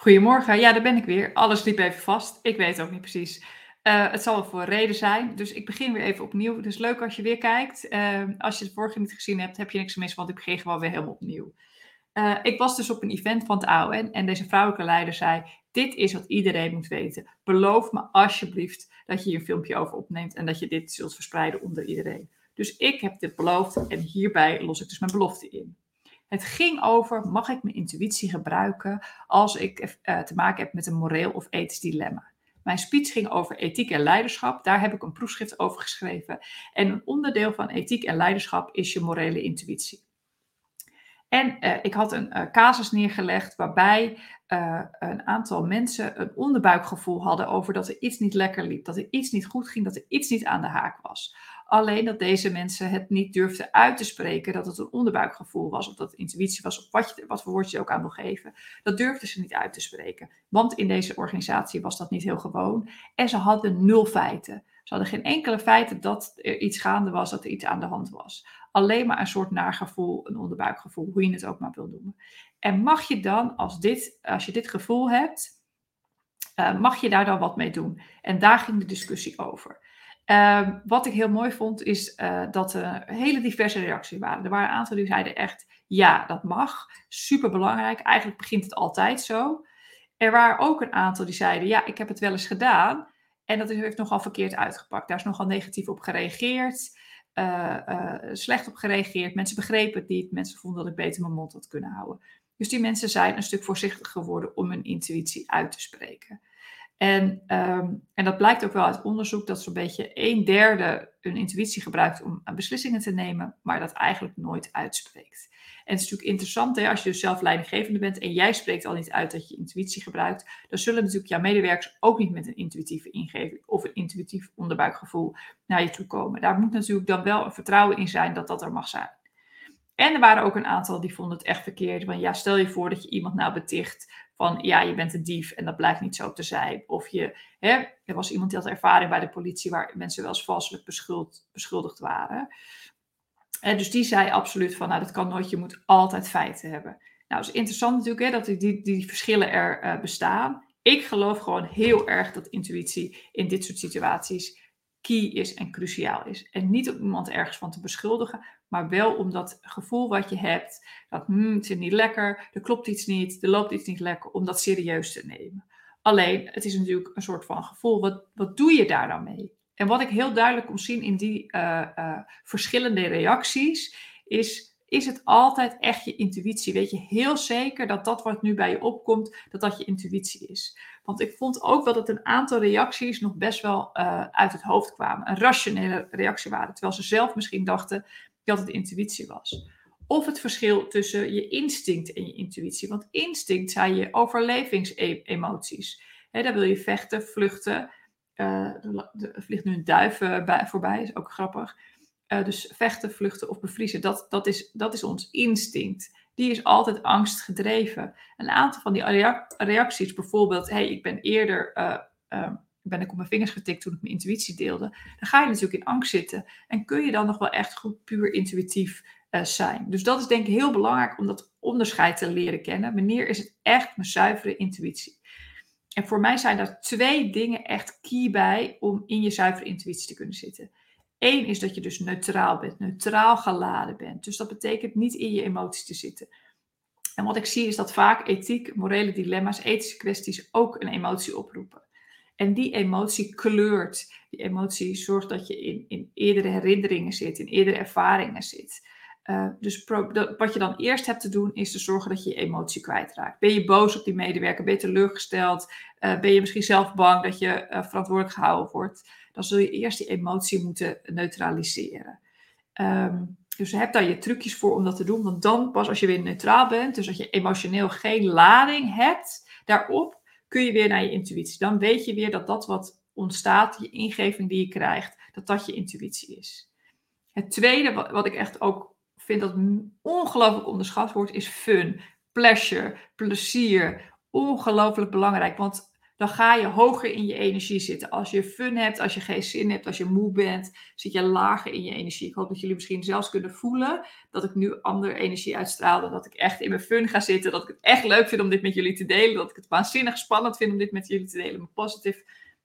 Goedemorgen, ja, daar ben ik weer. Alles liep even vast. Ik weet ook niet precies. Uh, het zal wel voor een reden zijn. Dus ik begin weer even opnieuw. Dus leuk als je weer kijkt. Uh, als je de vorige niet gezien hebt, heb je niks mis, want ik begin gewoon weer helemaal opnieuw. Uh, ik was dus op een event van het AON en deze vrouwelijke leider zei: Dit is wat iedereen moet weten. Beloof me alsjeblieft dat je hier een filmpje over opneemt en dat je dit zult verspreiden onder iedereen. Dus ik heb dit beloofd en hierbij los ik dus mijn belofte in. Het ging over, mag ik mijn intuïtie gebruiken als ik uh, te maken heb met een moreel of ethisch dilemma? Mijn speech ging over ethiek en leiderschap. Daar heb ik een proefschrift over geschreven. En een onderdeel van ethiek en leiderschap is je morele intuïtie. En uh, ik had een uh, casus neergelegd waarbij een aantal mensen een onderbuikgevoel hadden over dat er iets niet lekker liep, dat er iets niet goed ging, dat er iets niet aan de haak was. Alleen dat deze mensen het niet durfden uit te spreken dat het een onderbuikgevoel was, of dat het intuïtie was, of wat, je, wat voor woord je ook aan wil geven. Dat durfden ze niet uit te spreken. Want in deze organisatie was dat niet heel gewoon. En ze hadden nul feiten. Ze hadden geen enkele feiten dat er iets gaande was, dat er iets aan de hand was. Alleen maar een soort nagevoel, een onderbuikgevoel, hoe je het ook maar wil noemen. En mag je dan, als, dit, als je dit gevoel hebt, uh, mag je daar dan wat mee doen? En daar ging de discussie over. Uh, wat ik heel mooi vond, is uh, dat er hele diverse reacties waren. Er waren een aantal die zeiden echt, ja, dat mag. Super belangrijk. Eigenlijk begint het altijd zo. Er waren ook een aantal die zeiden, ja, ik heb het wel eens gedaan. En dat heeft nogal verkeerd uitgepakt. Daar is nogal negatief op gereageerd. Uh, slecht op gereageerd. Mensen begrepen het niet. Mensen vonden dat ik beter mijn mond had kunnen houden. Dus die mensen zijn een stuk voorzichtiger geworden om hun intuïtie uit te spreken. En, um, en dat blijkt ook wel uit onderzoek dat zo'n beetje een derde hun intuïtie gebruikt om beslissingen te nemen, maar dat eigenlijk nooit uitspreekt. En het is natuurlijk interessant, hè, als je dus zelf leidinggevende bent en jij spreekt al niet uit dat je intuïtie gebruikt, dan zullen natuurlijk jouw medewerkers ook niet met een intuïtieve ingeving of een intuïtief onderbuikgevoel naar je toe komen. Daar moet natuurlijk dan wel een vertrouwen in zijn dat dat er mag zijn. En er waren ook een aantal die vonden het echt verkeerd. Van ja, stel je voor dat je iemand nou beticht van ja, je bent een dief en dat blijkt niet zo te zijn. Of je, hè, er was iemand die had ervaring bij de politie waar mensen wel eens valselijk beschuld, beschuldigd waren. En dus die zei absoluut van nou, dat kan nooit, je moet altijd feiten hebben. Nou, is interessant natuurlijk hè, dat die, die, verschillen er uh, bestaan. Ik geloof gewoon heel erg dat intuïtie in dit soort situaties key is en cruciaal is. En niet om iemand ergens van te beschuldigen, maar wel om dat gevoel wat je hebt, dat hmm, het is niet lekker, er klopt iets niet, er loopt iets niet lekker, om dat serieus te nemen. Alleen, het is natuurlijk een soort van gevoel, wat, wat doe je daar dan mee? En wat ik heel duidelijk kon zien in die uh, uh, verschillende reacties, is is het altijd echt je intuïtie? Weet je heel zeker dat dat wat nu bij je opkomt, dat dat je intuïtie is? Want ik vond ook wel dat een aantal reacties nog best wel uh, uit het hoofd kwamen. Een rationele reactie waren. Terwijl ze zelf misschien dachten dat het intuïtie was. Of het verschil tussen je instinct en je intuïtie. Want instinct zijn je overlevingsemoties. He, daar wil je vechten, vluchten. Uh, er vliegt nu een duif bij, voorbij, is ook grappig. Uh, dus vechten, vluchten of bevriezen, dat, dat, is, dat is ons instinct. Die is altijd angstgedreven. Een aantal van die reacties, bijvoorbeeld, hey, ik ben eerder uh, ben ik op mijn vingers getikt toen ik mijn intuïtie deelde. Dan ga je natuurlijk in angst zitten. En kun je dan nog wel echt goed puur intuïtief uh, zijn. Dus dat is denk ik heel belangrijk om dat onderscheid te leren kennen. Wanneer is het echt mijn zuivere intuïtie? En voor mij zijn er twee dingen echt key bij om in je zuivere intuïtie te kunnen zitten. Eén is dat je dus neutraal bent, neutraal geladen bent. Dus dat betekent niet in je emoties te zitten. En wat ik zie is dat vaak ethiek, morele dilemma's, ethische kwesties ook een emotie oproepen. En die emotie kleurt. Die emotie zorgt dat je in, in eerdere herinneringen zit, in eerdere ervaringen zit. Uh, dus pro, dat, wat je dan eerst hebt te doen, is te zorgen dat je je emotie kwijtraakt. Ben je boos op die medewerker? Ben je teleurgesteld? Uh, ben je misschien zelf bang dat je uh, verantwoordelijk gehouden wordt? Dan zul je eerst die emotie moeten neutraliseren. Um, dus heb daar je trucjes voor om dat te doen. Want dan pas als je weer neutraal bent, dus dat je emotioneel geen lading hebt daarop, kun je weer naar je intuïtie. Dan weet je weer dat dat wat ontstaat, je ingeving die je krijgt, dat dat je intuïtie is. Het tweede, wat, wat ik echt ook vind dat ongelooflijk onderschat wordt, is fun, pleasure, plezier. Ongelooflijk belangrijk, want dan ga je hoger in je energie zitten. Als je fun hebt, als je geen zin hebt, als je moe bent, zit je lager in je energie. Ik hoop dat jullie misschien zelfs kunnen voelen dat ik nu andere energie uitstraal. Dat ik echt in mijn fun ga zitten. Dat ik het echt leuk vind om dit met jullie te delen. Dat ik het waanzinnig spannend vind om dit met jullie te delen. Mijn positief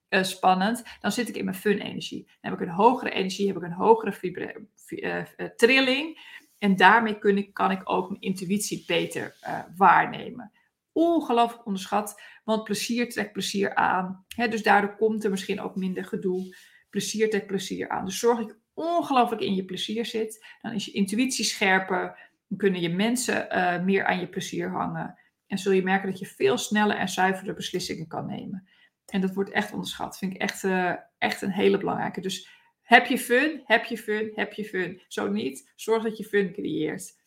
uh, spannend. Dan zit ik in mijn fun energie. Dan heb ik een hogere energie, heb ik een hogere uh, trilling. En daarmee kun ik, kan ik ook mijn intuïtie beter waarnemen ongelooflijk onderschat. Want plezier trekt plezier aan. dus daardoor komt er misschien ook minder gedoe. Plezier trekt plezier aan. Dus zorg dat je ongelooflijk in je plezier zit. Dan is je intuïtie scherper. Dan kunnen je mensen uh, meer aan je plezier hangen. En zul je merken dat je veel sneller en zuiverder beslissingen kan nemen. En dat wordt echt onderschat. Vind ik echt, uh, echt een hele belangrijke. Dus heb je fun, heb je fun, heb je fun. Zo niet, zorg dat je fun creëert.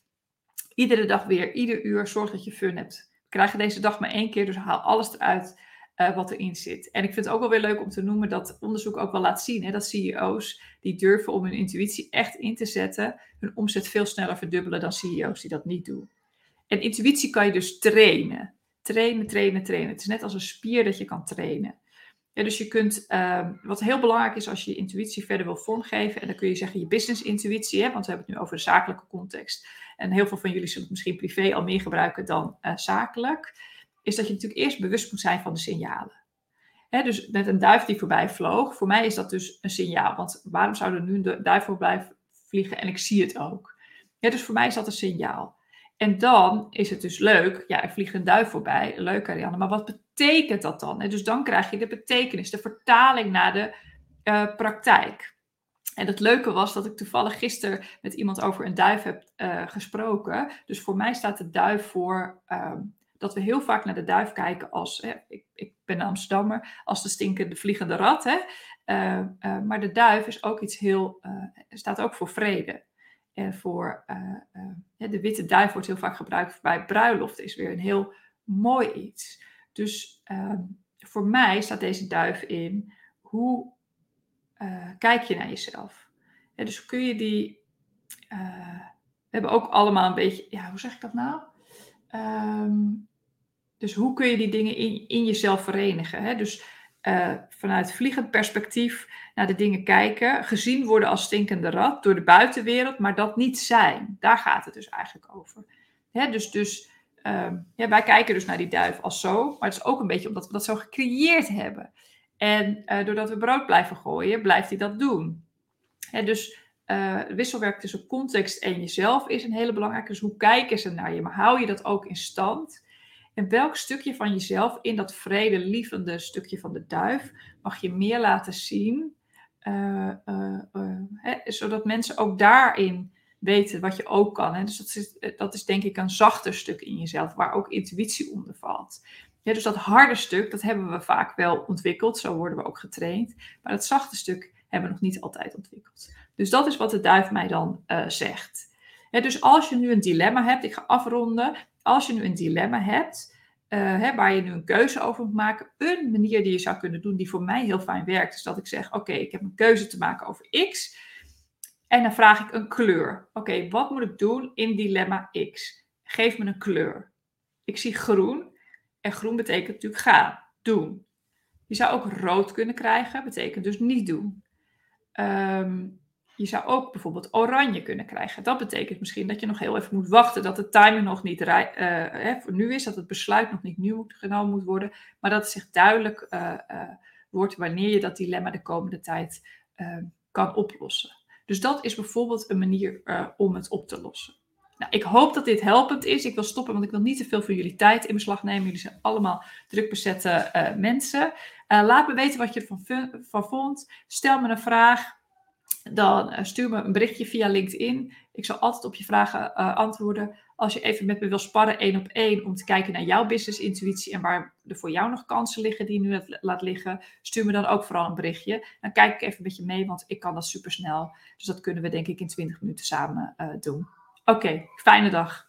Iedere dag weer, ieder uur, zorg dat je fun hebt krijgen deze dag maar één keer, dus haal alles eruit uh, wat erin zit. En ik vind het ook wel weer leuk om te noemen dat onderzoek ook wel laat zien hè, dat CEO's die durven om hun intuïtie echt in te zetten, hun omzet veel sneller verdubbelen dan CEO's die dat niet doen. En intuïtie kan je dus trainen. Trainen, trainen, trainen. Het is net als een spier dat je kan trainen. Ja, dus je kunt, uh, wat heel belangrijk is als je je intuïtie verder wil vormgeven, en dan kun je zeggen je business intuïtie, hè, want we hebben het nu over de zakelijke context. En heel veel van jullie zullen het misschien privé al meer gebruiken dan uh, zakelijk. Is dat je natuurlijk eerst bewust moet zijn van de signalen. Dus met een duif die voorbij vloog, voor mij is dat dus een signaal. Want waarom zou er nu een duif voorbij vliegen en ik zie het ook? Dus voor mij is dat een signaal. En dan is het dus leuk, ja, er vliegt een duif voorbij, leuk Ariane, maar wat betekent dat dan? Dus dan krijg je de betekenis, de vertaling naar de uh, praktijk. En het leuke was dat ik toevallig gisteren met iemand over een duif heb uh, gesproken. Dus voor mij staat de duif voor uh, dat we heel vaak naar de duif kijken als, hè, ik, ik, ben een Amsterdammer, als de stinkende vliegende rat. Hè? Uh, maar de duif is ook iets heel, staat ook voor vrede. En voor de witte duif wordt heel vaak gebruikt bij bruiloft, is weer een heel mooi iets. Dus ehm, voor mij staat deze duif in hoe uh, kijk je naar jezelf? dus kun je die. Uh, we hebben ook allemaal een beetje. Ja, hoe zeg ik dat nou? Um, dus hoe kun je die dingen in, in jezelf verenigen? Hè? Dus uh, vanuit vliegend perspectief naar de dingen kijken. Gezien worden als stinkende rat door de buitenwereld, maar dat niet zijn. Daar gaat het dus eigenlijk over. Hè? Dus, dus um, ja, wij kijken dus naar die duif als zo. Maar het is ook een beetje omdat we dat zo gecreëerd hebben. En uh, doordat we brood blijven gooien, blijft hij dat doen. dus uh, wisselwerk tussen context en jezelf is een hele belangrijke. Dus hoe kijken ze naar je? Maar hou je dat ook in stand? En welk stukje van jezelf in dat vredelievende stukje van de duif mag je meer laten zien? Uh, zodat mensen ook daarin weten wat je ook kan. Hè? Dus dat is, dat is denk ik een zachter stuk in jezelf, waar ook intuïtie onder valt. Dus dat harde stuk, dat hebben we vaak wel ontwikkeld. Zo worden we ook getraind. Maar dat zachte stuk hebben we nog niet altijd ontwikkeld. Dus dat is wat de duif mij dan uh, zegt. dus als je nu een dilemma hebt, ik ga afronden. Als je nu een dilemma hebt, uh, hè, waar je nu een keuze over moet maken, een manier die je zou kunnen doen, die voor mij heel fijn werkt, is dat ik zeg: Oké, ik heb een keuze te maken over X. En dan vraag ik een kleur. Oké, wat moet ik doen in dilemma X? Geef me een kleur. Ik zie groen. En groen betekent natuurlijk gaan, doen. Je zou ook rood kunnen krijgen, betekent dus niet doen. Ehm, je zou ook bijvoorbeeld oranje kunnen krijgen. Dat betekent misschien dat je nog heel even moet wachten, dat de timer nog niet uh, voor nu is, dat het besluit nog niet nu genomen moet worden, maar dat het zich duidelijk uh, wordt wanneer je dat dilemma de komende tijd ehm, kan oplossen. Dus dat is bijvoorbeeld een manier om het op te lossen. Nou, ik hoop dat dit helpend is. Ik wil stoppen, want ik wil niet te veel van jullie tijd in beslag nemen. Jullie zijn allemaal druk bezette uh, mensen. Uh, laat me weten wat je ervan van vond. Stel me een vraag. Dan uh, stuur me een berichtje via LinkedIn. Ik zal altijd op je vragen antwoorden. Als je even met me wil sparren, één op één, om te kijken naar jouw business intuïtie en waar er voor jou nog kansen liggen die je nu laat liggen, stuur me dan ook vooral een berichtje. Dan kijk ik even met je mee, want ik kan dat super snel. Dus dat kunnen we denk ik in 20 minuten samen doen. Oké, fijne dag.